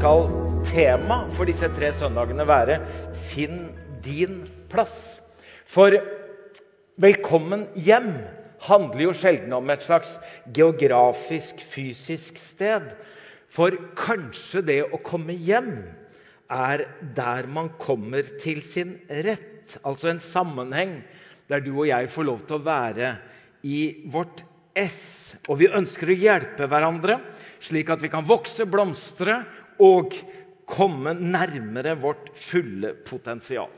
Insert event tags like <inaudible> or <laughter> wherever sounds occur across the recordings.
skal tema for disse tre søndagene være 'Finn din plass'. For 'Velkommen hjem' handler jo sjelden om et slags geografisk, fysisk sted. For kanskje det å komme hjem er der man kommer til sin rett. Altså en sammenheng der du og jeg får lov til å være i vårt ess. Og vi ønsker å hjelpe hverandre, slik at vi kan vokse, blomstre og komme nærmere vårt fulle potensial.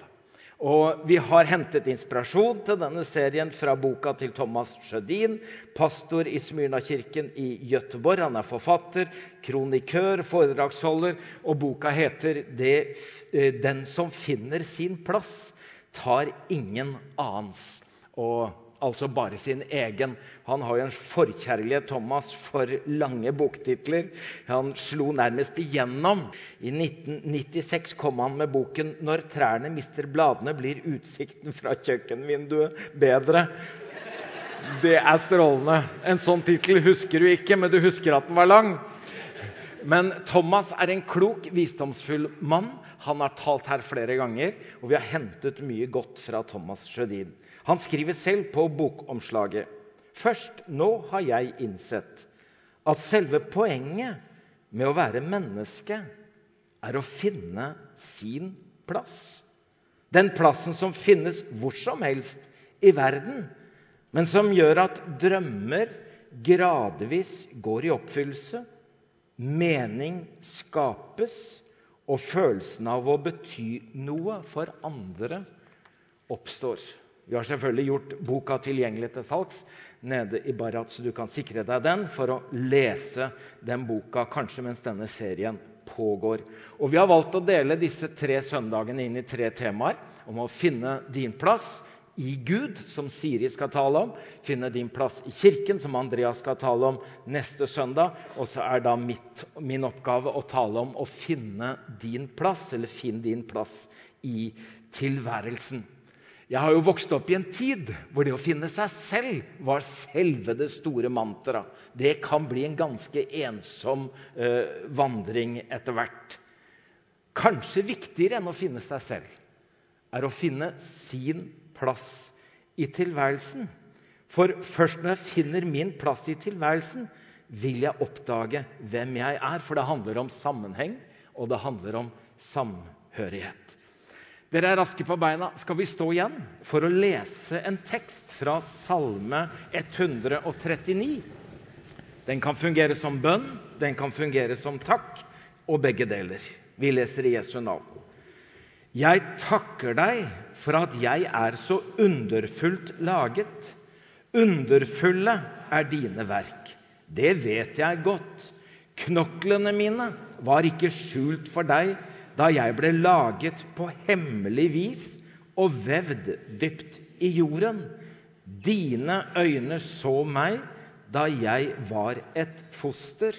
Og Vi har hentet inspirasjon til denne serien fra boka til Thomas Sjødin, pastor i Smyrna-kirken i Gøteborg. Han er forfatter, kronikør, foredragsholder, og boka heter 'Den som finner sin plass, tar ingen annens'. Og altså bare sin egen. Han har jo en forkjærlighet Thomas, for lange boktitler. Han slo nærmest igjennom. I 1996 kom han med boken 'Når trærne mister bladene, blir utsikten fra kjøkkenvinduet bedre'. Det er strålende. En sånn tittel husker du ikke, men du husker at den var lang. Men Thomas er en klok, visdomsfull mann. Han har talt her flere ganger, og vi har hentet mye godt fra Thomas Sjødin. Han skriver selv på bokomslaget Først nå har jeg innsett at selve poenget med å være menneske er å finne sin plass. Den plassen som finnes hvor som helst i verden, men som gjør at drømmer gradvis går i oppfyllelse, mening skapes, og følelsen av å bety noe for andre oppstår. Vi har selvfølgelig gjort boka tilgjengelig til salgs nede i Barat, så du kan sikre deg den for å lese den boka kanskje mens denne serien pågår. Og Vi har valgt å dele disse tre søndagene inn i tre temaer. Om å finne din plass i Gud, som Siri skal tale om. Finne din plass i Kirken, som Andreas skal tale om neste søndag. Og så er da mitt, min oppgave å tale om å finne din plass, eller finn din plass i tilværelsen. Jeg har jo vokst opp i en tid hvor det å finne seg selv var selve det store mantraet. Det kan bli en ganske ensom uh, vandring etter hvert. Kanskje viktigere enn å finne seg selv er å finne sin plass i tilværelsen. For først når jeg finner min plass i tilværelsen, vil jeg oppdage hvem jeg er. For det handler om sammenheng, og det handler om samhørighet. Dere er raske på beina. Skal vi stå igjen for å lese en tekst fra Salme 139? Den kan fungere som bønn, den kan fungere som takk, og begge deler. Vi leser i Jesu navn. Jeg takker deg for at jeg er så underfullt laget. Underfulle er dine verk. Det vet jeg godt. Knoklene mine var ikke skjult for deg da jeg ble laget på hemmelig vis og vevd dypt i jorden. Dine øyne så meg da jeg var et foster.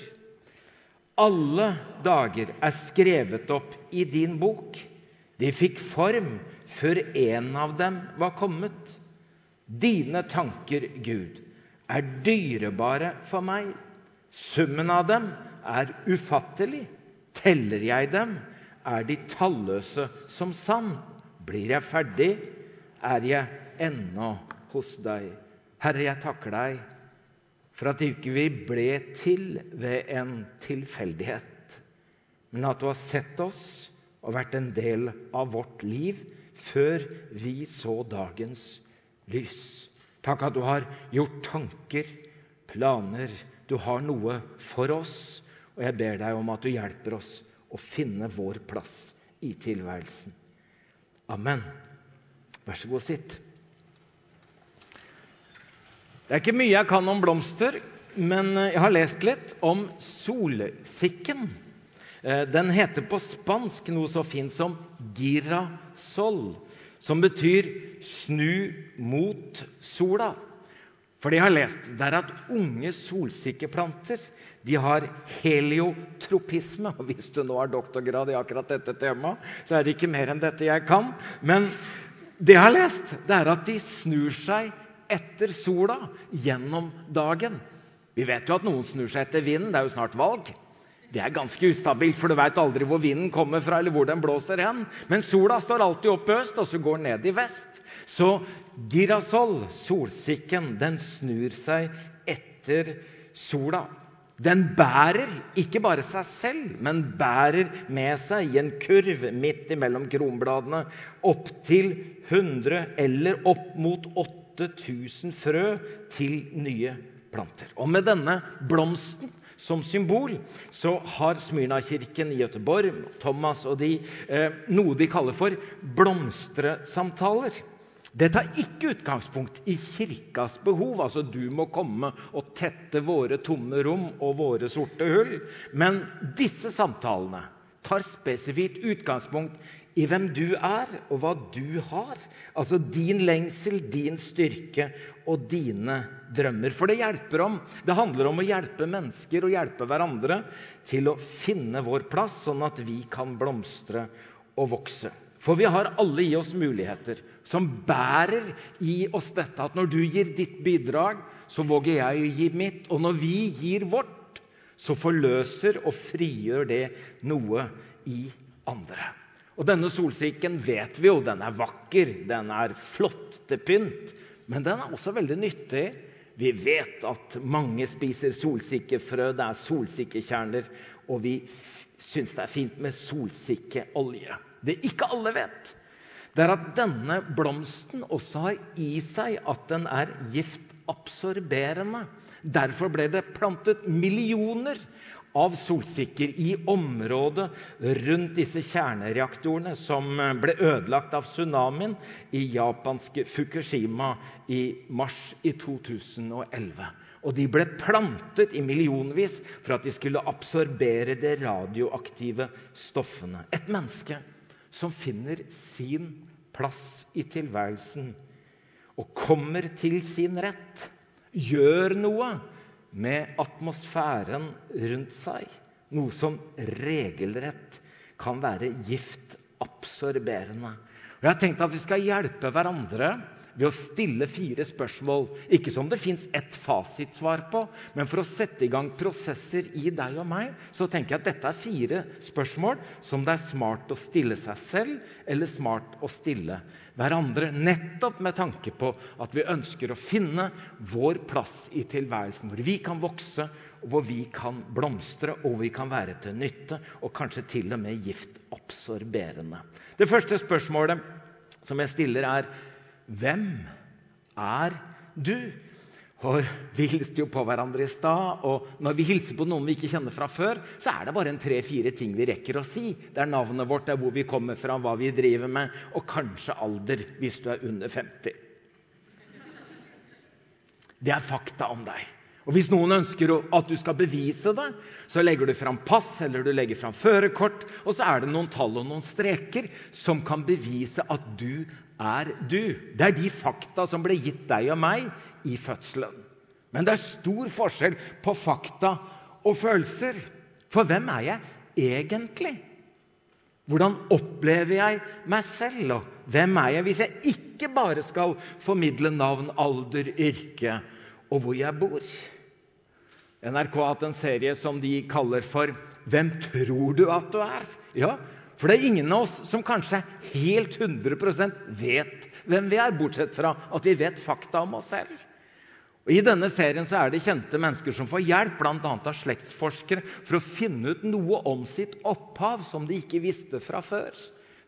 Alle dager er skrevet opp i din bok. De fikk form før en av dem var kommet. Dine tanker, Gud, er dyrebare for meg. Summen av dem er ufattelig. Teller jeg dem, er de talløse som sand. Blir jeg ferdig, er jeg ennå hos deg. Herre, jeg takker deg for at ikke vi ble til ved en tilfeldighet, men at du har sett oss og vært en del av vårt liv før vi så dagens lys. Takk at du har gjort tanker, planer. Du har noe for oss, og jeg ber deg om at du hjelper oss å finne vår plass i tilværelsen. Amen. Vær så god, sitt. Det er ikke mye jeg kan om blomster, men jeg har lest litt om solsikken. Eh, den heter på spansk noe så fint som girasol, som betyr 'snu mot sola'. For de har lest det er at unge solsikkeplanter de har heliotropisme. og <laughs> Hvis du nå har doktorgrad i akkurat dette temaet, så er det ikke mer enn dette jeg kan. Men det jeg har lest, det er at de snur seg etter sola gjennom dagen. Vi vet jo at noen snur seg etter vinden. Det er jo snart valg. Det er ganske ustabilt, for du veit aldri hvor vinden kommer fra, eller hvor den blåser hen. Men sola står alltid opp i øst, og så går den ned i vest. Så girasol, solsikken, den snur seg etter sola. Den bærer ikke bare seg selv, men bærer med seg i en kurv midt imellom kronbladene opptil 100 eller opp mot 8000 frø til nye planter. Og med denne blomsten som symbol så har Smyrna-kirken i Gøteborg, Thomas og de, eh, noe de kaller for blomstresamtaler. Det tar ikke utgangspunkt i kirkas behov, altså du må komme og tette våre tomme rom og våre sorte hull. Men disse samtalene tar spesifikt utgangspunkt i hvem du er, og hva du har. Altså din lengsel, din styrke og dine drømmer. For det hjelper om. Det handler om å hjelpe mennesker og hjelpe hverandre til å finne vår plass, sånn at vi kan blomstre og vokse. For vi har alle i oss muligheter som bærer i oss dette at når du gir ditt bidrag, så våger jeg å gi mitt. Og når vi gir vårt, så forløser og frigjør det noe i andre. Og denne solsikken vet vi jo, den er vakker, den er flott til pynt. Men den er også veldig nyttig. Vi vet at mange spiser solsikkefrø, det er solsikkekjerner, og vi syns det er fint med solsikkeolje. Det ikke alle vet, det er at denne blomsten også har i seg at den er giftabsorberende. Derfor ble det plantet millioner av solsikker i området rundt disse kjernereaktorene som ble ødelagt av tsunamien i japanske Fukushima i mars i 2011. Og de ble plantet i millionvis for at de skulle absorbere de radioaktive stoffene. Et menneske som finner sin plass i tilværelsen og kommer til sin rett, gjør noe med atmosfæren rundt seg. Noe som regelrett kan være giftabsorberende. Og jeg har tenkt at vi skal hjelpe hverandre ved å stille fire spørsmål. Ikke som det fins ett fasitsvar på, men for å sette i gang prosesser i deg og meg. Så tenker jeg at dette er fire spørsmål som det er smart å stille seg selv, eller smart å stille hverandre. Nettopp med tanke på at vi ønsker å finne vår plass i tilværelsen, hvor vi kan vokse, hvor vi kan blomstre, og vi kan være til nytte, og kanskje til og med giftabsorberende. Det første spørsmålet som jeg stiller, er hvem er du? Og Vi hilste jo på hverandre i stad, og når vi hilser på noen vi ikke kjenner fra før, så er det bare en tre-fire ting vi rekker å si. Det er navnet vårt, det er hvor vi kommer fra, hva vi driver med, og kanskje alder hvis du er under 50. Det er fakta om deg. Og Hvis noen ønsker at du skal bevise det, så legger du fram pass eller du legger fram førerkort, og så er det noen tall og noen streker som kan bevise at du er du. Det er de fakta som ble gitt deg og meg i fødselen. Men det er stor forskjell på fakta og følelser. For hvem er jeg egentlig? Hvordan opplever jeg meg selv? Og hvem er jeg hvis jeg ikke bare skal formidle navn, alder, yrke og hvor jeg bor? NRK har hatt en serie som de kaller for 'Hvem tror du at du er?' Ja, For det er ingen av oss som kanskje helt 100% vet hvem vi er, bortsett fra at vi vet fakta om oss selv. Og I denne serien så er det kjente mennesker som får hjelp bl.a. av slektsforskere for å finne ut noe om sitt opphav som de ikke visste fra før.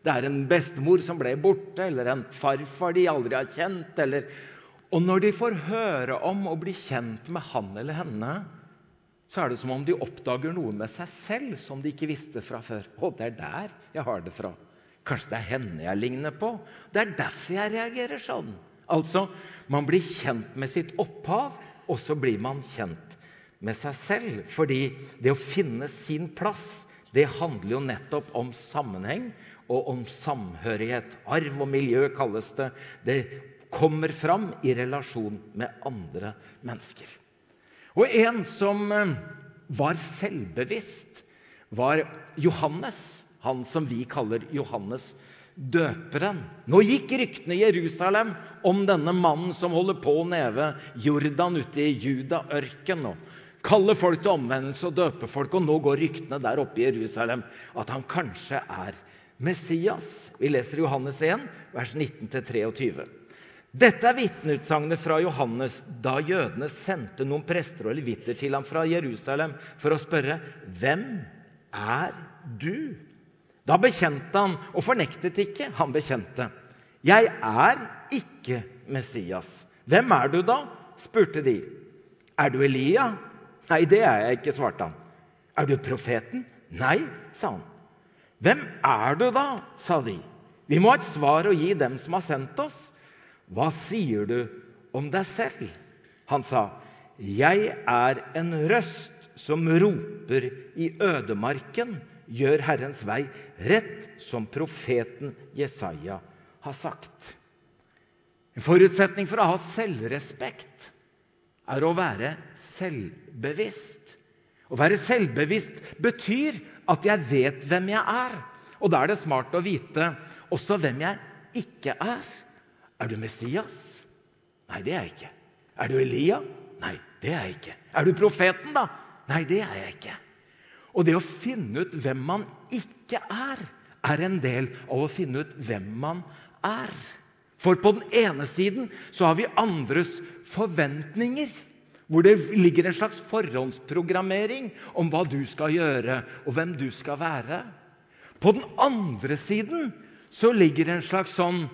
Det er en bestemor som ble borte, eller en farfar de aldri har kjent. Eller... Og når de får høre om og bli kjent med han eller henne, så er det som om de oppdager noe med seg selv som de ikke visste fra før. Å, det er der jeg har det fra. Kanskje det er henne jeg ligner på. Det er derfor jeg reagerer sånn. Altså, man blir kjent med sitt opphav, og så blir man kjent med seg selv. Fordi det å finne sin plass, det handler jo nettopp om sammenheng og om samhørighet. Arv og miljø kalles det. Det kommer fram i relasjon med andre mennesker. Og en som eh, var selvbevisst, var Johannes. Han som vi kaller Johannes døperen. Nå gikk ryktene i Jerusalem om denne mannen som holder på nede Jordan ute i Judaørken og kaller folk til omvendelse og døper folk. Og nå går ryktene der oppe i Jerusalem at han kanskje er Messias. Vi leser Johannes 1, vers 19-23. Dette er vitneutsagnet fra Johannes da jødene sendte noen prester og levitter til ham fra Jerusalem for å spørre hvem er du? Da bekjente han og fornektet ikke. Han bekjente. Jeg er ikke Messias. Hvem er du da? spurte de. Er du Elia? Nei, det er jeg ikke, svarte han. Er du profeten? Nei, sa han. Hvem er du da? sa de. Vi må ha et svar å gi dem som har sendt oss. Hva sier du om deg selv? Han sa, Jeg er en røst som roper i ødemarken, gjør Herrens vei rett, som profeten Jesaja har sagt. En forutsetning for å ha selvrespekt er å være selvbevisst. Å være selvbevisst betyr at jeg vet hvem jeg er. Og da er det smart å vite også hvem jeg ikke er. Er du Messias? Nei, det er jeg ikke. Er du Elia? Nei, det er jeg ikke. Er du profeten, da? Nei, det er jeg ikke. Og det å finne ut hvem man ikke er, er en del av å finne ut hvem man er. For på den ene siden så har vi andres forventninger. Hvor det ligger en slags forhåndsprogrammering om hva du skal gjøre, og hvem du skal være. På den andre siden så ligger det en slags sånn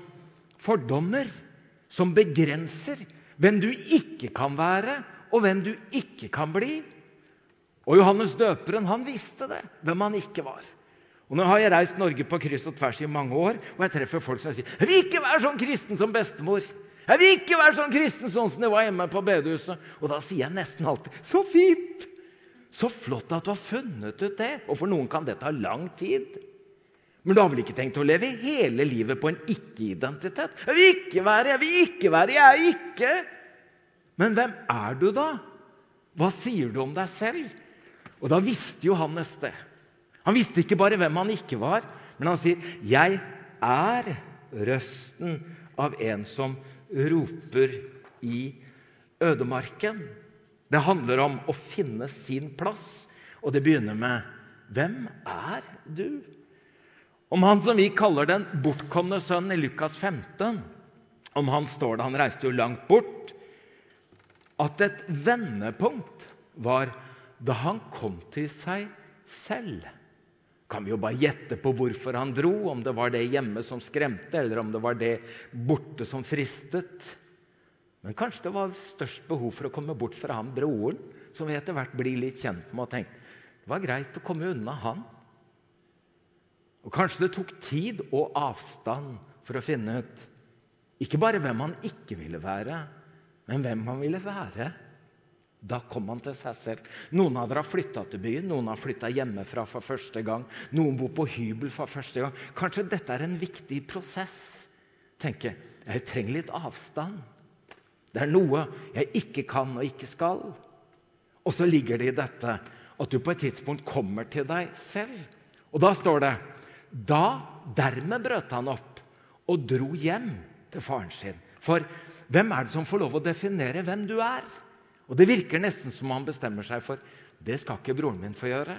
fordommer som begrenser hvem du ikke kan være, og hvem du ikke kan bli. Og Johannes døperen han visste det, hvem han ikke var. Og Nå har jeg reist Norge på kryss og tvers i mange år, og jeg treffer folk som sier 'Jeg vil ikke være sånn kristen som bestemor'. 'Jeg vil ikke være sånn kristen sånn som det var hjemme på bedehuset'. Og da sier jeg nesten alltid 'Så fint! Så flott at du har funnet ut det.' Og for noen kan det ta lang tid. Men du har vel ikke tenkt å leve hele livet på en ikke-identitet? 'Jeg vil ikke være, jeg vil ikke være, jeg er ikke'. Men hvem er du, da? Hva sier du om deg selv? Og da visste Johannes det. Han visste ikke bare hvem han ikke var, men han sier, 'Jeg er røsten av en som roper i ødemarken'. Det handler om å finne sin plass, og det begynner med 'Hvem er du?' Om han som vi kaller den bortkomne sønnen i Lukas 15, om han står det, han reiste jo langt bort, at et vendepunkt var da han kom til seg selv. Kan vi jo bare gjette på hvorfor han dro, om det var det hjemme som skremte, eller om det var det borte som fristet. Men kanskje det var størst behov for å komme bort fra han broren, som vi etter hvert blir litt kjent med, og tenkte det var greit å komme unna han. Og kanskje det tok tid og avstand for å finne ut ikke bare hvem han ikke ville være, men hvem han ville være. Da kom han til seg selv. Noen av dere har flytta til byen, noen har flytta hjemmefra for første gang. Noen bor på hybel for første gang. Kanskje dette er en viktig prosess. Tenke jeg trenger litt avstand. Det er noe jeg ikke kan og ikke skal. Og så ligger det i dette at du på et tidspunkt kommer til deg selv. Og da står det Da dermed brøt han opp og dro hjem til faren sin. For hvem er det som får lov å definere hvem du er? Og Det virker nesten som han bestemmer seg for det skal ikke broren min få gjøre.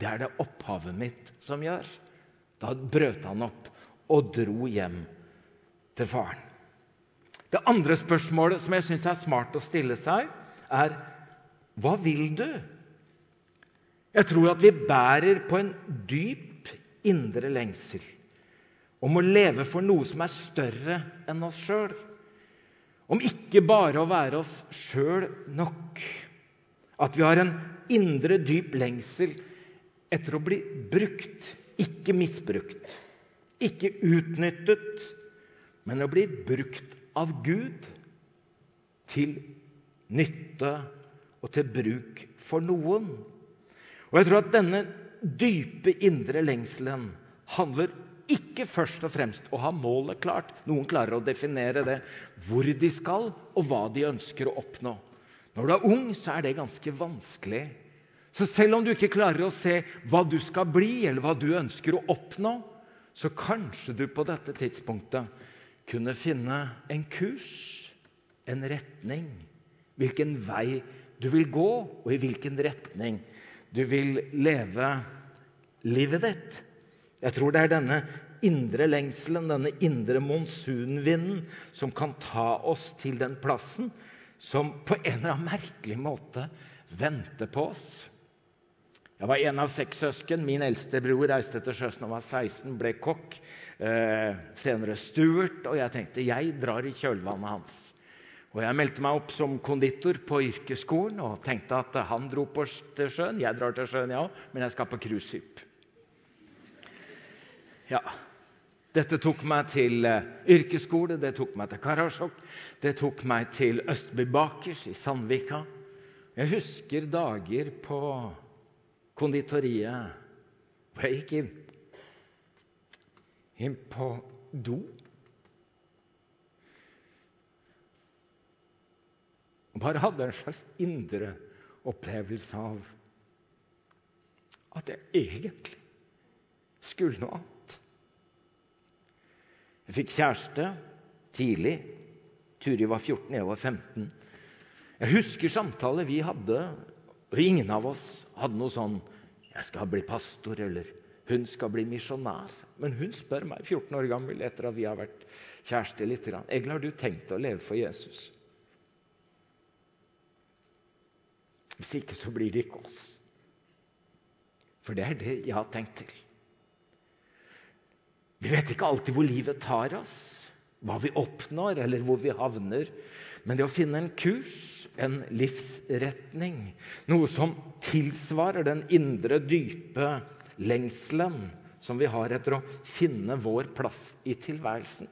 Det er det opphavet mitt som gjør. Da brøt han opp og dro hjem til faren. Det andre spørsmålet som jeg syns er smart å stille seg, er hva vil du? Jeg tror at vi bærer på en dyp indre lengsel om å leve for noe som er større enn oss sjøl om ikke bare å være oss sjøl nok. At vi har en indre, dyp lengsel etter å bli brukt, ikke misbrukt. Ikke utnyttet, men å bli brukt av Gud til nytte og til bruk for noen. Og jeg tror at denne dype indre lengselen handler ikke først og fremst å ha målet klart. Noen klarer å definere det. Hvor de skal, og hva de ønsker å oppnå. Når du er ung, så er det ganske vanskelig. Så selv om du ikke klarer å se hva du skal bli, eller hva du ønsker å oppnå, så kanskje du på dette tidspunktet kunne finne en kurs, en retning. Hvilken vei du vil gå, og i hvilken retning du vil leve livet ditt. Jeg tror det er denne indre lengselen, denne indre monsunvinden, som kan ta oss til den plassen som på en eller annen merkelig måte venter på oss. Jeg var en av seks søsken. Min eldste bror reiste til sjøs da han var 16, ble kokk. Eh, senere Stuart. Og jeg tenkte jeg drar i kjølvannet hans. Og Jeg meldte meg opp som konditor på yrkesskolen og tenkte at han dro på til sjøen. Jeg drar til sjøen, jeg ja, òg, men jeg skal på cruiseskip. Ja. Dette tok meg til uh, yrkesskole, det tok meg til Karasjok, det tok meg til Østby Bakers i Sandvika. Jeg husker dager på konditoriet hvor jeg gikk inn. Inn på do. Og bare hadde en slags indre opplevelse av at jeg egentlig skulle noe annet. Jeg fikk kjæreste tidlig. Turi var 14, jeg var 15. Jeg husker samtaler vi hadde, og ingen av oss hadde noe sånn 'Jeg skal bli pastor', eller 'Hun skal bli misjonær'. Men hun spør meg, 14 år gammel, etter at vi har vært kjærester litt 'Egil, har du tenkt å leve for Jesus?' Hvis ikke, så blir det ikke oss. For det er det jeg har tenkt til. Vi vet ikke alltid hvor livet tar oss, hva vi oppnår, eller hvor vi havner. Men det å finne en kurs, en livsretning, noe som tilsvarer den indre, dype lengselen som vi har etter å finne vår plass i tilværelsen.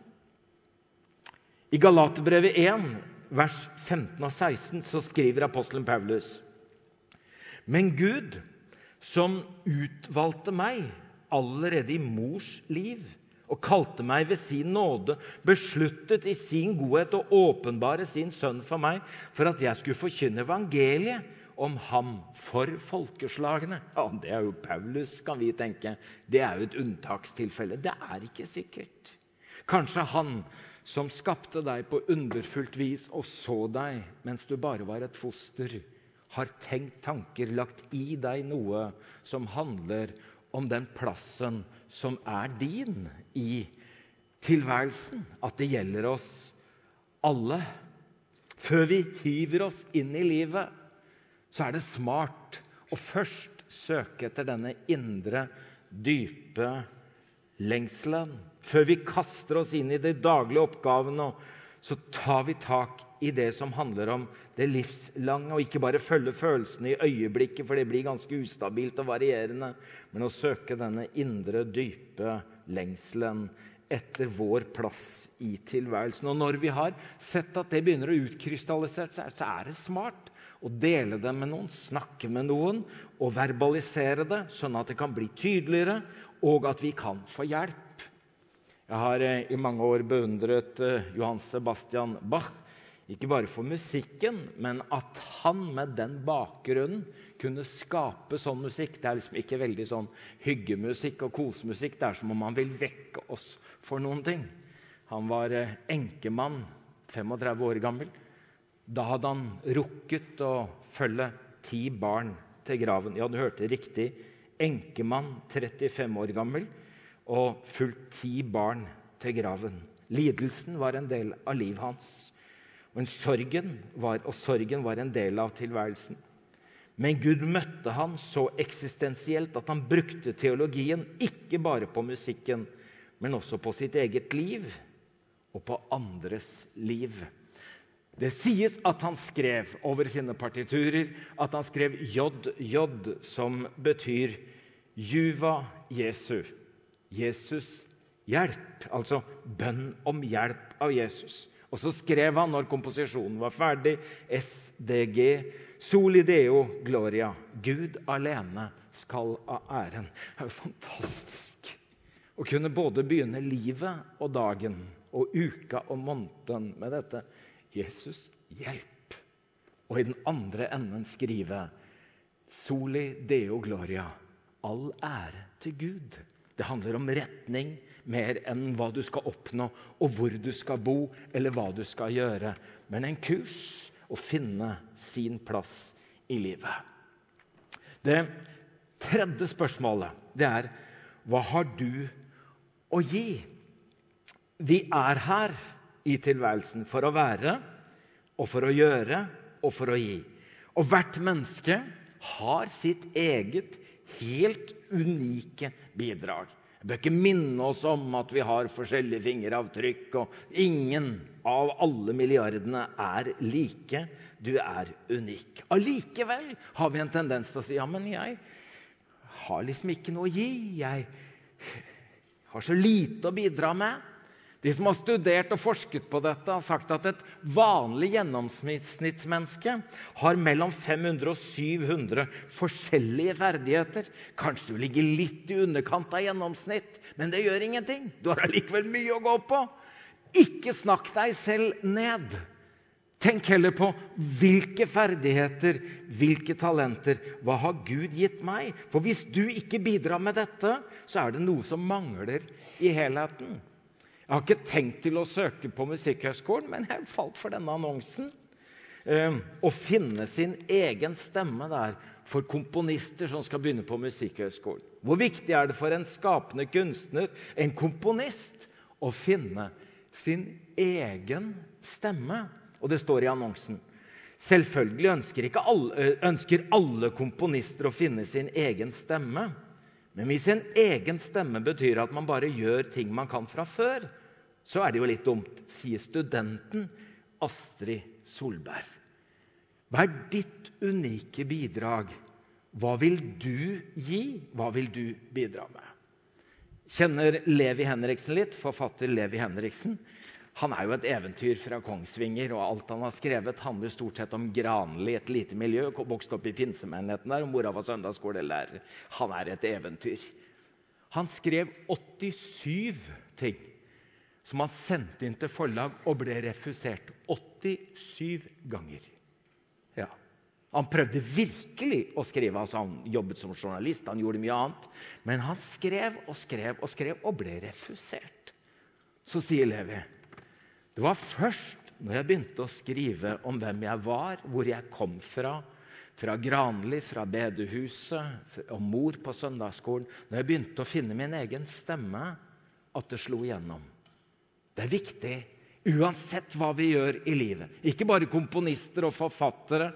I Galaterbrevet 1, vers 15 og 16, så skriver apostelen Paulus.: Men Gud, som utvalgte meg allerede i mors liv og kalte meg ved sin nåde, besluttet i sin godhet å åpenbare sin sønn for meg, for at jeg skulle forkynne evangeliet om ham for folkeslagene. Ja, Det er jo Paulus, kan vi tenke. Det er jo et unntakstilfelle. Det er ikke sikkert. Kanskje han som skapte deg på underfullt vis og så deg mens du bare var et foster, har tenkt tanker, lagt i deg noe som handler om den plassen som er din i tilværelsen. At det gjelder oss alle. Før vi hiver oss inn i livet, så er det smart å først søke etter denne indre, dype lengselen. Før vi kaster oss inn i de daglige oppgavene, så tar vi tak i det som handler om det livslange, og ikke bare følge følelsene i øyeblikket, for det blir ganske ustabilt og varierende, men å søke denne indre, dype lengselen etter vår plass i tilværelsen. Og når vi har sett at det begynner å utkrystallisere seg, så er det smart å dele det med noen, snakke med noen og verbalisere det, sånn at det kan bli tydeligere, og at vi kan få hjelp. Jeg har eh, i mange år beundret eh, Johan Sebastian Bach ikke bare for musikken, men at han med den bakgrunnen kunne skape sånn musikk. Det er liksom ikke veldig sånn hyggemusikk og kosemusikk. Det er som om han vil vekke oss for noen ting. Han var eh, enkemann, 35 år gammel. Da hadde han rukket å følge ti barn til graven. Ja, du hørte riktig. Enkemann, 35 år gammel, og fulgt ti barn til graven. Lidelsen var en del av livet hans. Og sorgen, var, og sorgen var en del av tilværelsen. Men Gud møtte han så eksistensielt at han brukte teologien ikke bare på musikken, men også på sitt eget liv og på andres liv. Det sies at han skrev over sine partiturer at han skrev JJ, som betyr Juva Jesu. Jesus hjelp, altså bønn om hjelp av Jesus. Og så skrev han, når komposisjonen var ferdig, SDG, Soli Deo Gloria. Gud alene skal av æren. Det er jo fantastisk å kunne både begynne livet og dagen og uka og måneden med dette. Jesus, hjelp! Og i den andre enden skrive Soli Deo Gloria. All ære til Gud. Det handler om retning mer enn hva du skal oppnå, og hvor du skal bo, eller hva du skal gjøre. Men en kurs å finne sin plass i livet. Det tredje spørsmålet det er hva har du å gi? Vi er her i tilværelsen for å være og for å gjøre og for å gi. Og hvert menneske har sitt eget helt unike bidrag. Vi bør ikke minne oss om at vi har forskjellige fingeravtrykk, og ingen av alle milliardene er like. Du er unik. Allikevel har vi en tendens til å si ja, men jeg har liksom ikke noe å gi. Jeg har så lite å bidra med. De som har studert og forsket på dette, har sagt at et vanlig gjennomsnittsmenneske har mellom 500 og 700 forskjellige ferdigheter. Kanskje du ligger litt i underkant av gjennomsnitt, men det gjør ingenting. Du har allikevel mye å gå på. Ikke snakk deg selv ned. Tenk heller på hvilke ferdigheter, hvilke talenter, hva har Gud gitt meg? For hvis du ikke bidrar med dette, så er det noe som mangler i helheten. Jeg har ikke tenkt til å søke på Musikkhøgskolen, men jeg falt for denne annonsen. Ehm, å finne sin egen stemme der for komponister som skal begynne på Musikkhøgskolen. Hvor viktig er det for en skapende kunstner, en komponist, å finne sin egen stemme? Og det står i annonsen. Selvfølgelig ønsker, alle, ønsker alle komponister å finne sin egen stemme. Men hvis en egen stemme betyr at man bare gjør ting man kan fra før, så er det jo litt dumt, sier studenten Astrid Solberg. Hva er ditt unike bidrag? Hva vil du gi? Hva vil du bidra med? Kjenner Levi Henriksen litt? Forfatter Levi Henriksen. Han er jo et eventyr fra Kongsvinger, og alt han har skrevet, handler stort sett om Granli, et lite miljø. Vokste opp i pinsemenigheten der, og mora var søndagsskolelærer. Han er et eventyr. Han skrev 87 ting som han sendte inn til forlag og ble refusert 87 ganger. Ja. Han prøvde virkelig å skrive. altså Han jobbet som journalist, han gjorde mye annet. Men han skrev og skrev og skrev og ble refusert. Så sier Levi det var først når jeg begynte å skrive om hvem jeg var, hvor jeg kom fra, fra Granli, fra bedehuset, og mor på søndagsskolen Når jeg begynte å finne min egen stemme, at det slo igjennom. Det er viktig uansett hva vi gjør i livet. Ikke bare komponister og forfattere.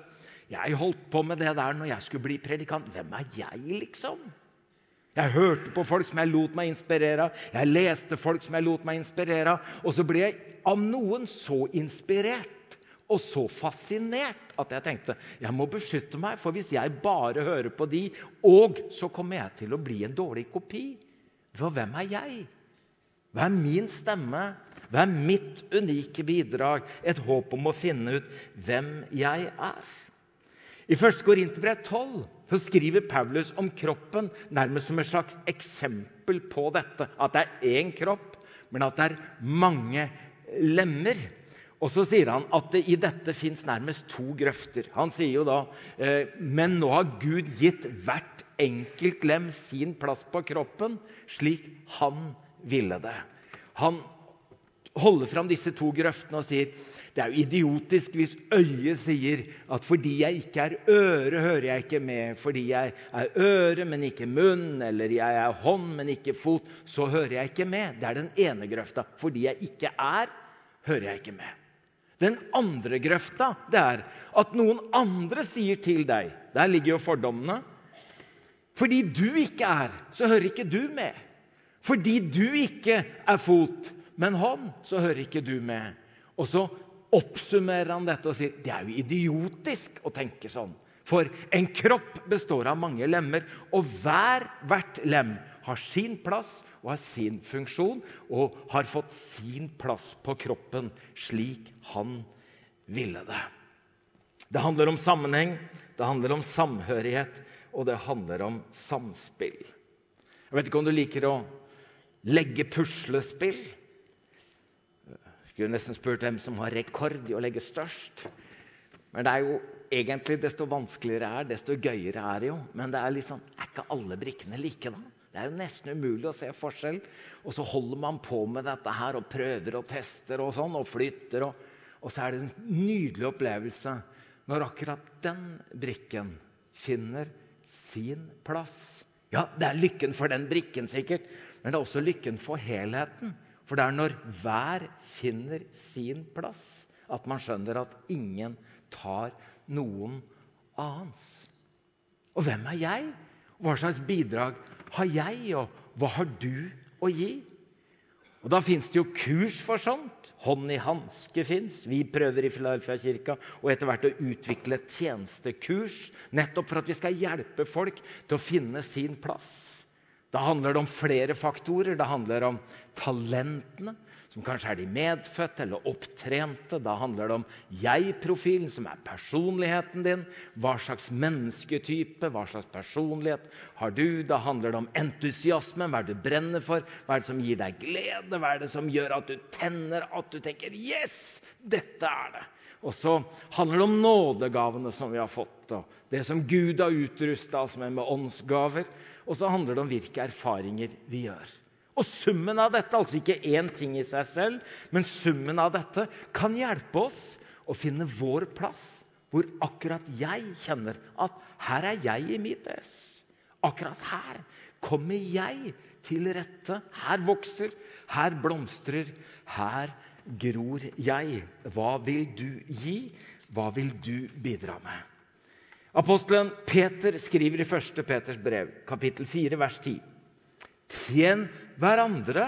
Jeg holdt på med det der når jeg skulle bli predikant. Hvem er jeg, liksom? Jeg hørte på folk som jeg lot meg inspirere av. Jeg leste folk som jeg lot meg inspirere av. Og så ble jeg av noen så inspirert og så fascinert at jeg tenkte jeg må beskytte meg, for hvis jeg bare hører på de, og så kommer jeg til å bli en dårlig kopi. For hvem er jeg? Hva er min stemme? Hva er mitt unike bidrag? Et håp om å finne ut hvem jeg er. I 1. Korinterbrev 12 så skriver Paulus om kroppen nærmest som et slags eksempel på dette. At det er én kropp, men at det er mange lemmer. Og så sier han at det i dette fins nærmest to grøfter. Han sier jo da eh, men nå har Gud gitt hvert enkelt lem sin plass på kroppen, slik han ville det. Han holder fram disse to grøftene og sier det er jo idiotisk hvis øyet sier at fordi jeg ikke er øre, hører jeg ikke med. Fordi jeg er øre, men ikke munn, eller jeg er hånd, men ikke fot, så hører jeg ikke med. Det er den ene grøfta. Fordi jeg ikke er, hører jeg ikke med. Den andre grøfta det er at noen andre sier til deg Der ligger jo fordommene. Fordi du ikke er, så hører ikke du med. Fordi du ikke er fot, men han, så hører ikke du med. Og så oppsummerer han dette og sier det er jo idiotisk å tenke sånn. For en kropp består av mange lemmer, og hver, hvert lem har sin plass og har sin funksjon og har fått sin plass på kroppen slik han ville det. Det handler om sammenheng, det handler om samhørighet, og det handler om samspill. Jeg vet ikke om du liker å legge puslespill. Skulle nesten spurt hvem som har rekord i å legge størst. Men det er jo egentlig desto vanskeligere er, desto gøyere er det jo. Men det er liksom, er ikke alle brikkene like, da? Det er jo nesten umulig å se forskjell. Og så holder man på med dette her og prøver og tester og sånn, og flytter. Og, Og så er det en nydelig opplevelse når akkurat den brikken finner sin plass. Ja, det er lykken for den brikken, sikkert, men det er også lykken for helheten. For det er når hver finner sin plass, at man skjønner at ingen tar noen annens. Og hvem er jeg? Hva slags bidrag har jeg, og hva har du å gi? Og Da fins det jo kurs for sånt. Hånd i hanske fins. Vi prøver i Filadelfia-kirka og etter hvert å utvikle tjenestekurs nettopp for at vi skal hjelpe folk til å finne sin plass. Da handler det om flere faktorer. Det handler om talentene, som kanskje er de medfødte eller opptrente. Da handler det om jeg-profilen, som er personligheten din. Hva slags mennesketype, hva slags personlighet har du? Da handler det om entusiasme. Hva er det du brenner for? Hva er det som gir deg glede? Hva er det som gjør at du tenner, at du tenker 'Yes! Dette er det'. Og så handler det om nådegavene som vi har fått, og det som Gud har utrusta oss med med åndsgaver. Og så handler det om hvilke erfaringer vi gjør. Og summen av dette, altså ikke én ting i seg selv, men summen av dette kan hjelpe oss å finne vår plass, hvor akkurat jeg kjenner at her er jeg i mitt ess. Akkurat her kommer jeg til rette. Her vokser, her blomstrer, her gror jeg. Hva vil du gi? Hva vil du bidra med? Apostelen Peter skriver i 1. Peters brev, kapittel 4, vers 10. Tjen hverandre,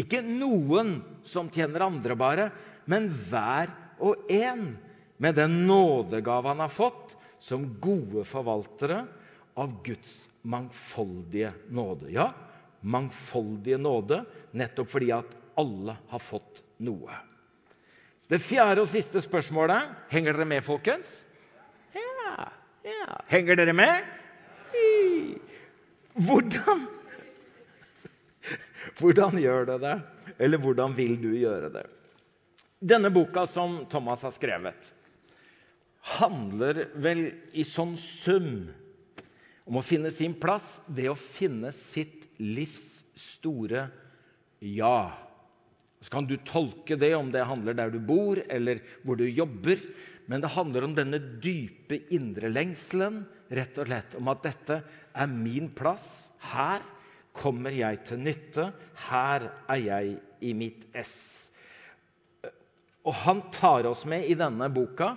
ikke noen som tjener andre bare, men hver og en med den nådegave han har fått, som gode forvaltere av Guds mangfoldige nåde. Ja, mangfoldige nåde, nettopp fordi at alle har fått noe. Det fjerde og siste spørsmålet Henger dere med, folkens? Ja. ja. Henger dere med? Hvordan Hvordan gjør det det? Eller hvordan vil du gjøre det? Denne boka som Thomas har skrevet, handler vel i sånn sum om å finne sin plass ved å finne sitt livs store ja. Så kan du tolke det om det handler der du bor, eller hvor du jobber. Men det handler om denne dype indre lengselen, rett og slett om at dette er min plass. Her kommer jeg til nytte. Her er jeg i mitt ess. Og han tar oss med i denne boka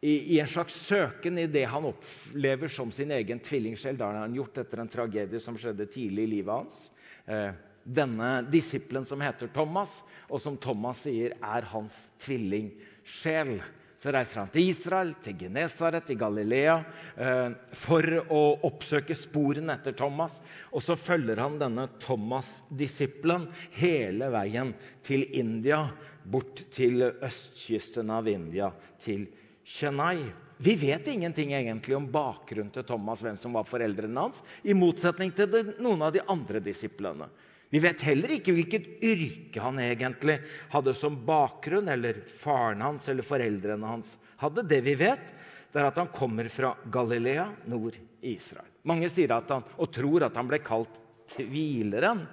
i, en slags søken i det han opplever som sin egen tvillingsjel. Det har han gjort etter en tragedie som skjedde tidlig i livet hans. Eh, denne disippelen som heter Thomas, og som Thomas sier er hans tvillingsjel. Så reiser han til Israel, til Genesaret, til Galilea, eh, for å oppsøke sporene etter Thomas. Og så følger han denne Thomas-disippelen hele veien til India, bort til østkysten av India, til Chennai. Vi vet ingenting egentlig om bakgrunnen til Thomas, hvem som var foreldrene hans, i motsetning til noen av de andre disiplene. Vi vet heller ikke hvilket yrke han egentlig hadde som bakgrunn, eller faren hans eller foreldrene hans hadde. Det vi vet, det er at han kommer fra Galilea, nord i Israel. Mange sier at han, og tror at han ble kalt tvileren,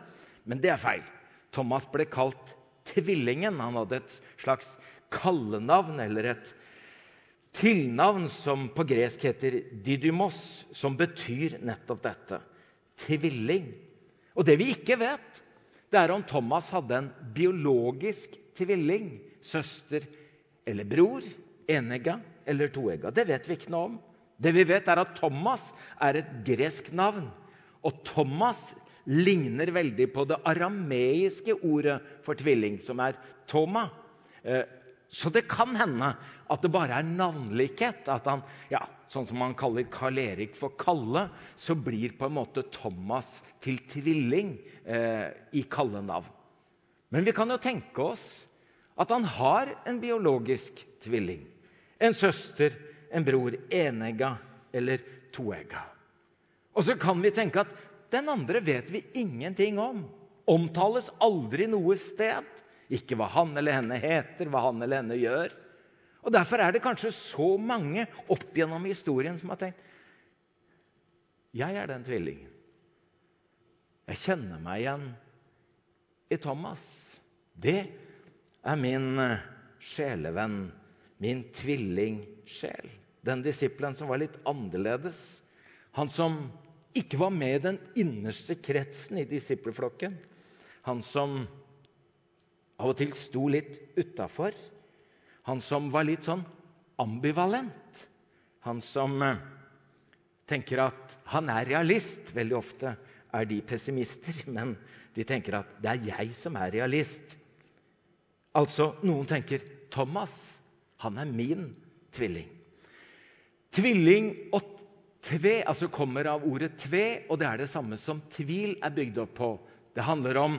men det er feil. Thomas ble kalt tvillingen. Han hadde et slags kallenavn eller et tilnavn som på gresk heter didymos, som betyr nettopp dette. Tvilling. Og det vi ikke vet, det er om Thomas hadde en biologisk tvilling, søster eller bror, enegga eller toegga. Det vet vi ikke noe om. Det vi vet, er at Thomas er et gresk navn. Og Thomas ligner veldig på det arameiske ordet for tvilling, som er Toma. Eh, så det kan hende at det bare er navnlikhet. At han, ja, sånn som man kaller Karl Erik for Kalle, så blir på en måte Thomas til tvilling eh, i kallenavn. Men vi kan jo tenke oss at han har en biologisk tvilling. En søster, en bror, enegga eller toegga. Og så kan vi tenke at den andre vet vi ingenting om. Omtales aldri noe sted. Ikke hva han eller henne heter, hva han eller henne gjør. Og Derfor er det kanskje så mange opp gjennom historien som har tenkt Jeg er den tvillingen. Jeg kjenner meg igjen i Thomas. Det er min eh, sjelevenn, min tvillingsjel. Den disippelen som var litt annerledes. Han som ikke var med i den innerste kretsen i disippelflokken. Han som av og til sto litt utafor. Han som var litt sånn ambivalent. Han som eh, tenker at han er realist. Veldig ofte er de pessimister, <laughs> men de tenker at det er jeg som er realist. Altså, noen tenker Thomas, han er min tvilling. Tvilling og tve altså kommer av ordet tve, og det er det samme som tvil er bygd opp på. Det handler om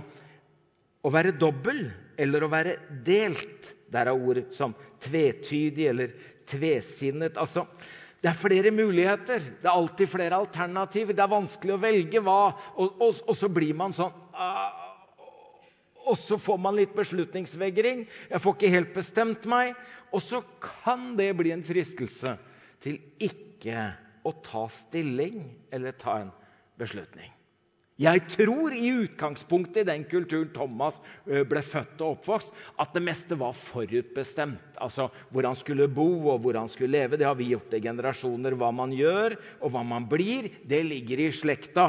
å være dobbel eller å være delt. Derav ord som tvetydig eller tvesinnet. Altså, det er flere muligheter. Det er alltid flere alternativer. Det er vanskelig å velge hva. Og, og, og så blir man sånn ah, Og så får man litt beslutningsvegring. Jeg får ikke helt bestemt meg. Og så kan det bli en fristelse til ikke å ta stilling eller ta en beslutning. Jeg tror i utgangspunktet i den kulturen Thomas ble født og oppvokst, at det meste var forutbestemt. Altså hvor han skulle bo og hvor han skulle leve. Det har vi gjort i generasjoner. Hva man gjør og hva man blir, det ligger i slekta.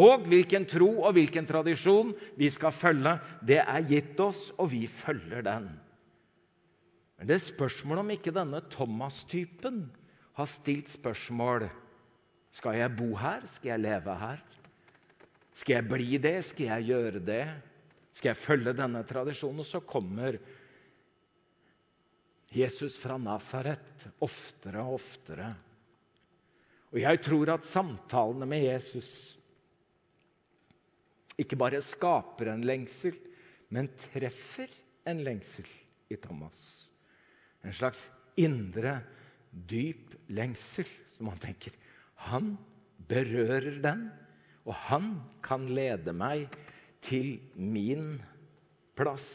Og hvilken tro og hvilken tradisjon vi skal følge, det er gitt oss, og vi følger den. Men det er spørsmål om ikke denne Thomas-typen har stilt spørsmål Skal jeg bo her? Skal jeg leve her? Skal jeg bli det? Skal jeg gjøre det? Skal jeg følge denne tradisjonen? Og så kommer Jesus fra Nasaret oftere og oftere. Og jeg tror at samtalene med Jesus ikke bare skaper en lengsel, men treffer en lengsel i Thomas. En slags indre, dyp lengsel som han tenker Han berører den og han kan lede meg til min plass.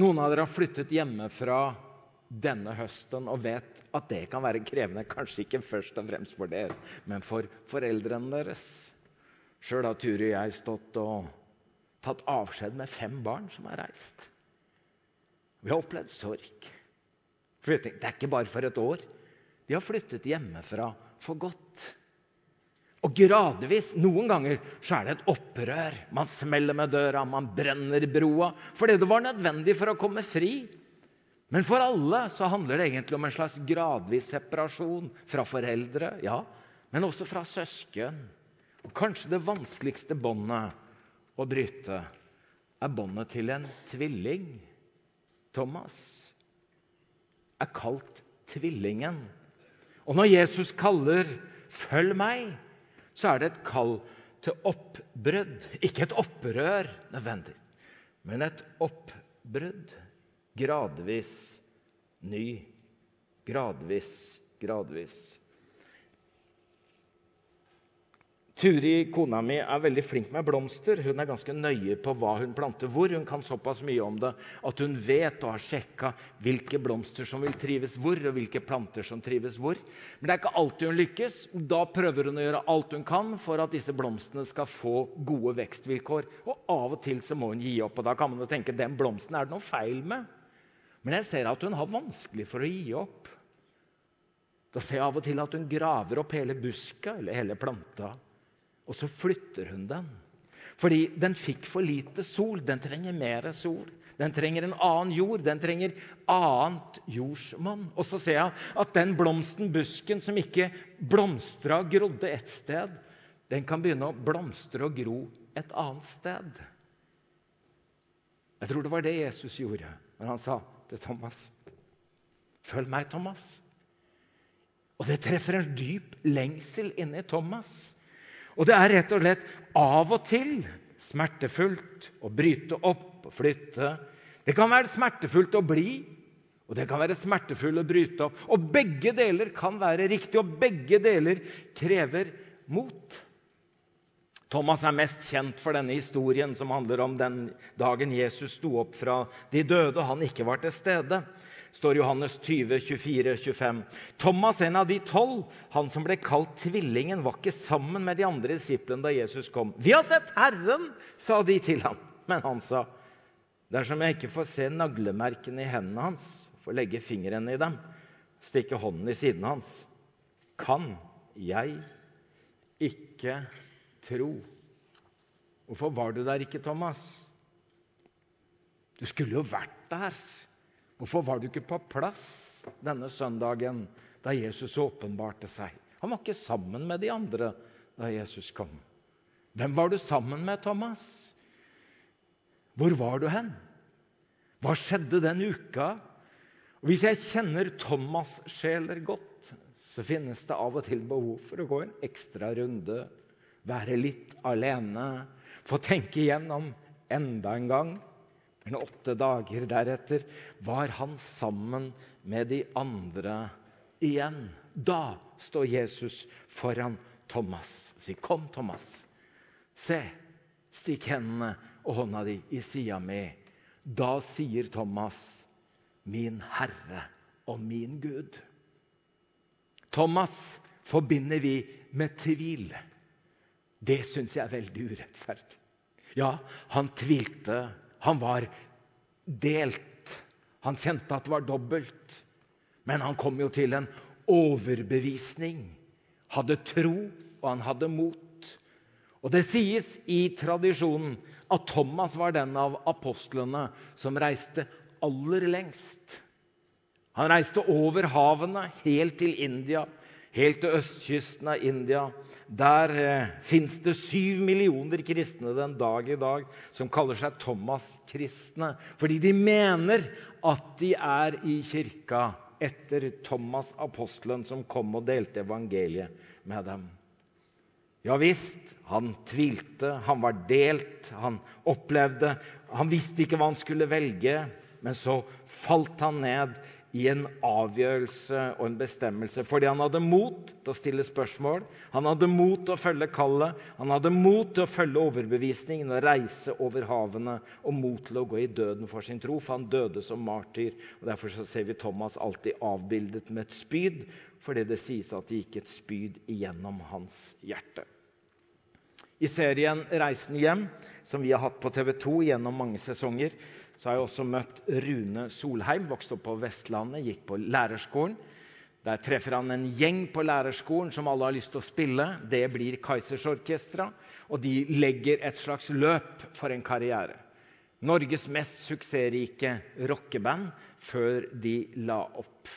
Noen av dere har flyttet hjemmefra denne høsten og vet at det kan være krevende. Kanskje ikke først og fremst for dere, men for foreldrene deres. Sjøl har Turi og jeg stått og tatt avskjed med fem barn som har reist. Vi har opplevd sorg. Det er ikke bare for et år. De har flyttet hjemmefra for godt. Og gradvis, noen ganger, så er det et opprør. Man smeller med døra, man brenner broa. Fordi det var nødvendig for å komme fri. Men for alle så handler det egentlig om en slags gradvis separasjon fra foreldre, ja, men også fra søsken. Og kanskje det vanskeligste båndet å bryte er båndet til en tvilling. Thomas er kalt tvillingen. Og når Jesus kaller 'følg meg', så er det et kall til oppbrudd. Ikke et opprør nødvendig, men et oppbrudd. Gradvis ny. Gradvis, gradvis. Turi, kona mi, er veldig flink med blomster. Hun er ganske nøye på hva hun planter hvor. Hun kan såpass mye om det at hun vet og har sjekka hvilke blomster som vil trives hvor, og hvilke planter som trives hvor. Men det er ikke alltid hun lykkes. Da prøver hun å gjøre alt hun kan for at disse blomstene skal få gode vekstvilkår. Og av og til så må hun gi opp. Og da kan man jo tenke den blomsten er det noe feil med. Men jeg ser at hun har vanskelig for å gi opp. Da ser jeg av og til at hun graver opp hele buska eller hele planta. Og så flytter hun den. Fordi den fikk for lite sol. Den trenger mer sol. Den trenger en annen jord. Den trenger annet jordsmonn. Og så ser jeg at den blomsten, busken, som ikke blomstra og grodde ett sted, den kan begynne å blomstre og gro et annet sted. Jeg tror det var det Jesus gjorde når han sa til Thomas Følg meg, Thomas. Og det treffer en dyp lengsel inni Thomas. Og det er rett og slett av og til smertefullt å bryte opp og flytte. Det kan være smertefullt å bli, og det kan være smertefullt å bryte opp. Og begge deler kan være riktig, og begge deler krever mot. Thomas er mest kjent for denne historien som handler om den dagen Jesus sto opp fra de døde og han ikke var til stede står Johannes 20, 24, 25. Thomas, en av de tolv, han som ble kalt Tvillingen, var ikke sammen med de andre disiplene da Jesus kom. 'Vi har sett Herren', sa de til ham. Men han sa, dersom jeg ikke får se naglemerkene i hendene hans, får legge fingeren i dem, stikke hånden i siden hans, kan jeg ikke tro. Hvorfor var du der ikke, Thomas? Du skulle jo vært der. Hvorfor var du ikke på plass denne søndagen da Jesus åpenbarte seg? Han var ikke sammen med de andre da Jesus kom. Hvem var du sammen med, Thomas? Hvor var du hen? Hva skjedde den uka? Hvis jeg kjenner Thomas-sjeler godt, så finnes det av og til behov for å gå en ekstra runde, være litt alene, få tenke igjennom enda en gang. Men åtte dager deretter var han sammen med de andre igjen. Da står Jesus foran Thomas og sier, 'Kom, Thomas. Se, stikk hendene og hånda di i sida mi.' Da sier Thomas, 'Min Herre og min Gud'. Thomas forbinder vi med tvil. Det syns jeg er veldig urettferdig. Ja, han tvilte. Han var delt. Han kjente at det var dobbelt. Men han kom jo til en overbevisning. Hadde tro, og han hadde mot. Og Det sies i tradisjonen at Thomas var den av apostlene som reiste aller lengst. Han reiste over havene, helt til India, helt til østkysten av India. Der eh, fins det syv millioner kristne den dag i dag som kaller seg Thomas-kristne. Fordi de mener at de er i kirka etter Thomas apostelen som kom og delte evangeliet med dem. Ja visst, han tvilte, han var delt, han opplevde Han visste ikke hva han skulle velge, men så falt han ned i en avgjørelse og en bestemmelse fordi han hadde mot til å stille spørsmål, han hadde mot til å følge kallet, han hadde mot til å følge overbevisningen og reise over havene, og mot til å gå i døden for sin tro, for han døde som martyr. og Derfor ser vi Thomas alltid avbildet med et spyd, fordi det sies at det gikk et spyd igjennom hans hjerte. I serien 'Reisen hjem', som vi har hatt på TV 2 gjennom mange sesonger, så har jeg også møtt Rune Solheim. Vokste opp på Vestlandet, gikk på lærerskolen. Der treffer han en gjeng på lærerskolen som alle har lyst til å spille. Det blir Kaisersorkestra, og de legger et slags løp for en karriere. Norges mest suksessrike rockeband før de la opp.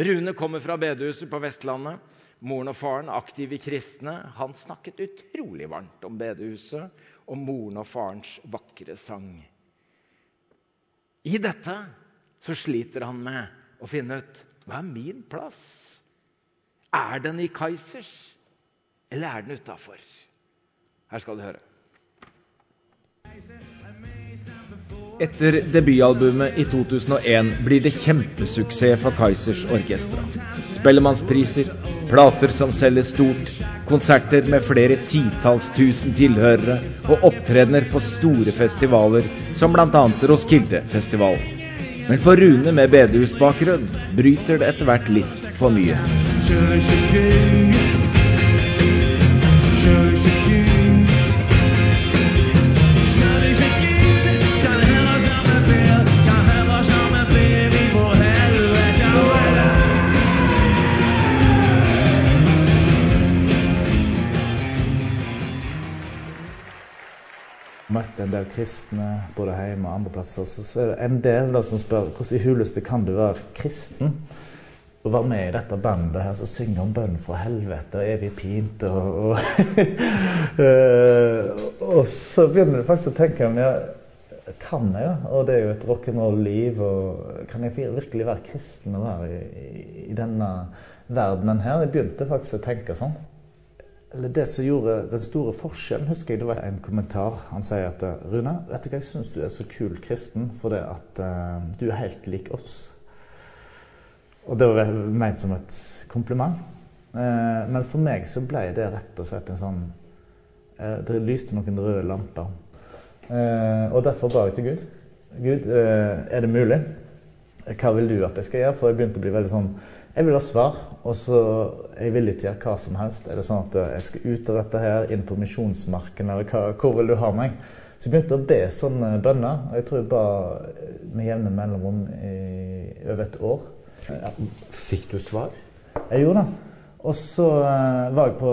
Rune kommer fra bedehuset på Vestlandet. Moren og faren, aktive kristne, han snakket utrolig varmt om bedehuset og moren og farens vakre sang. I dette så sliter han med å finne ut hva er min plass. Er den i Kaizers, eller er den utafor? Her skal du høre. Etter debutalbumet i 2001 blir det kjempesuksess for Kaizers Orkestra. Spellemannspriser, plater som selger stort, konserter med flere titalls tusen tilhørere og opptredener på store festivaler som bl.a. Roskilde Festival. Men for Rune med bedehusbakgrunn bryter det etter hvert litt for mye. Møtte en del kristne både hjemme og andre plasser, så er det en del da som spør hvordan i huleste kan du være kristen og være med i dette bandet her som synger om bønn fra helvete og evig pint. Og, og, <laughs> eh, og, så begynner du faktisk å tenke om ja, kan jeg det? Og det er jo et rock'n'roll-liv. og Kan jeg virkelig være kristen og være i, i denne verdenen her? Jeg begynte faktisk å tenke sånn eller Det som gjorde den store forskjellen, husker jeg det var en kommentar. Han sier at Rune, vet du hva, jeg syns du er så kul kristen fordi at uh, du er helt lik oss. Og det var ment som et kompliment. Uh, men for meg så ble det rett og slett en sånn uh, Det lyste noen røde lamper. og derfor ba jeg til Gud. Gud, er det mulig? Hva vil du at jeg skal gjøre? For jeg begynte å bli veldig sånn jeg vil ha svar, og så er jeg villig til å gjøre hva som helst. Er det sånn at jeg skal ut av dette her, inn på misjonsmarken, eller hva, hvor vil du ha meg? Så jeg begynte å be sånne bønner. og Jeg tror jeg ba med jevne mellomrom i over et år. Fikk du svar? Jeg gjorde det. Og så uh, var jeg på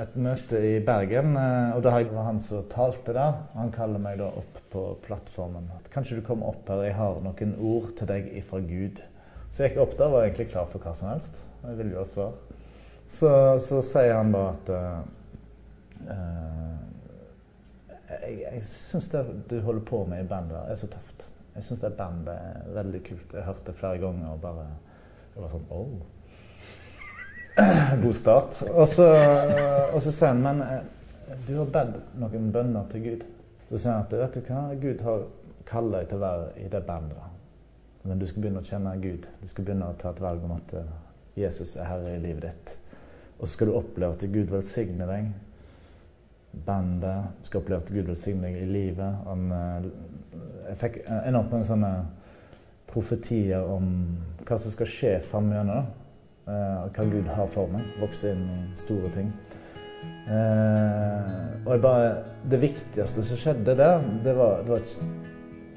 et møte i Bergen, og da var han som talte der. Han kaller meg da opp på plattformen. At kanskje du kommer opp her, jeg har noen ord til deg ifra Gud. Så jeg gikk opp der, var egentlig klar for hva som helst. Jeg ville jo ha svar. Så, så, sier han da at uh, Jeg, jeg syns det du holder på med i bandet, er så tøft. Jeg syns det bandet er veldig kult. Jeg hørte det flere ganger og bare Det var sånn oh. <clears throat> God start. Og så, og så sier han men du har bedt noen bønner til Gud. Så sier han at vet du hva, Gud har kaller deg til å være i det bandet. Men du skal begynne å kjenne Gud. Du skal begynne å ta et valg om at eh, Jesus er herre i livet ditt. Og så skal du oppleve at Gud velsigner deg. Bandet. Skal oppleve at Gud velsigner deg i livet. Han, eh, jeg fikk enormt mange sånne profetier om hva som skal skje framover. Uh, hva Gud har for meg. Vokse inn i store ting. Uh, og bare, det viktigste som skjedde der, det var, det var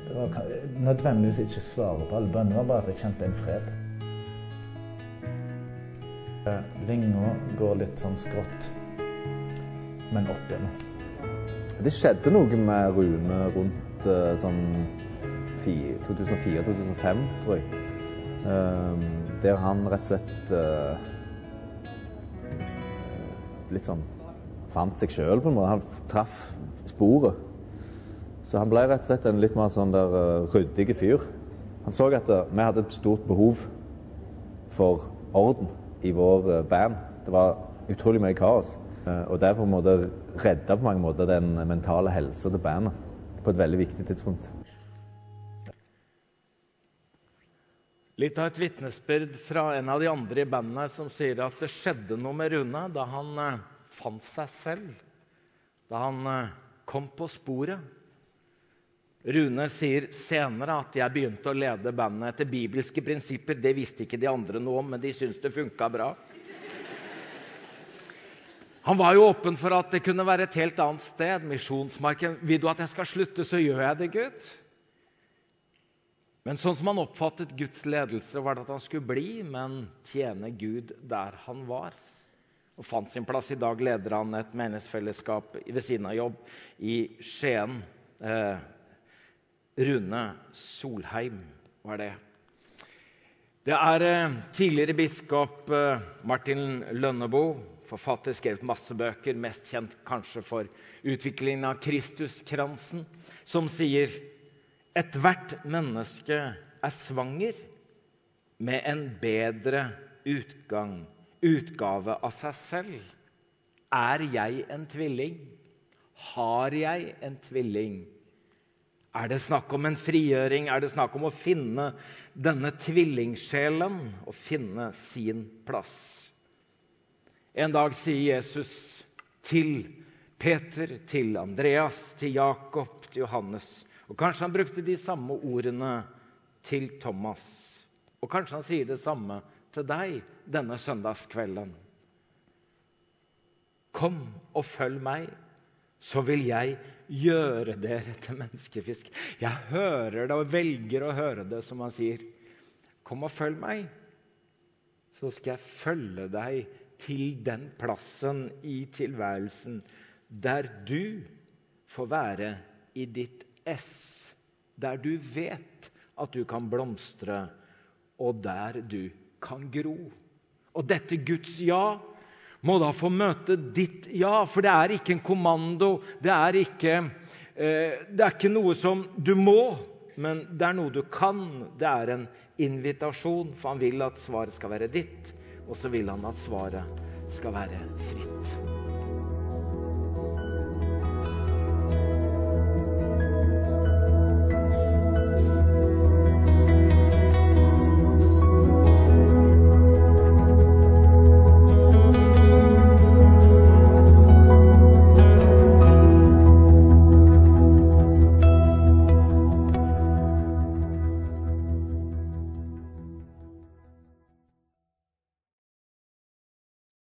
det var nødvendigvis ikke svaret på alle bønner, bare at jeg kjente en fred. Linga går litt sånn skrått, men opp igjen. Det skjedde noe med Rune rundt uh, sånn 2004-2005, tror jeg. Uh, der han rett og slett uh, litt sånn fant seg sjøl, på en måte. Han traff sporet. Så han ble rett og slett en litt mer sånn der ryddig fyr. Han så at vi hadde et stort behov for orden i vår uh, band. Det var utrolig mye kaos. og det på en måte redda på mange måter den mentale helsa til bandet på et veldig viktig tidspunkt. Litt av et vitnesbyrd fra en av de andre i bandet som sier at det skjedde noe med Rune da han fant seg selv. Da han kom på sporet. Rune sier senere at jeg begynte å lede bandet etter bibelske prinsipper. Det visste ikke de andre noe om, men de syntes det funka bra. Han var jo åpen for at det kunne være et helt annet sted. Misjonsmarken. Vil du at jeg skal slutte, så gjør jeg det, Gud. Men sånn som han oppfattet Guds ledelse, var det at han skulle bli, men tjene Gud der han var. Og fant sin plass. I dag leder han et menighetsfellesskap ved siden av jobb i Skien. Eh, Rune Solheim var det. Det er eh, tidligere biskop eh, Martin Lønneboe, forfatter, skrevet masse bøker, mest kjent kanskje for utviklingen av Kristuskransen, som sier ethvert menneske er svanger med en bedre utgang, utgave av seg selv. Er jeg en tvilling? Har jeg en tvilling? Er det snakk om en frigjøring? Er det snakk om å finne denne tvillingsjelen og finne sin plass? En dag sier Jesus til Peter, til Andreas, til Jakob, til Johannes Og kanskje han brukte de samme ordene til Thomas. Og kanskje han sier det samme til deg denne søndagskvelden. Kom og følg meg, så vil jeg gjøre dere til menneskefisk. Jeg hører det og velger å høre det, som han sier. Kom og følg meg, så skal jeg følge deg til den plassen i tilværelsen der du får være i ditt ess. Der du vet at du kan blomstre, og der du kan gro. Og dette Guds ja må da få møte ditt ja. For det er ikke en kommando. Det er ikke, eh, det er ikke noe som du må, men det er noe du kan. Det er en invitasjon, for han vil at svaret skal være ditt. Og så vil han at svaret skal være fritt.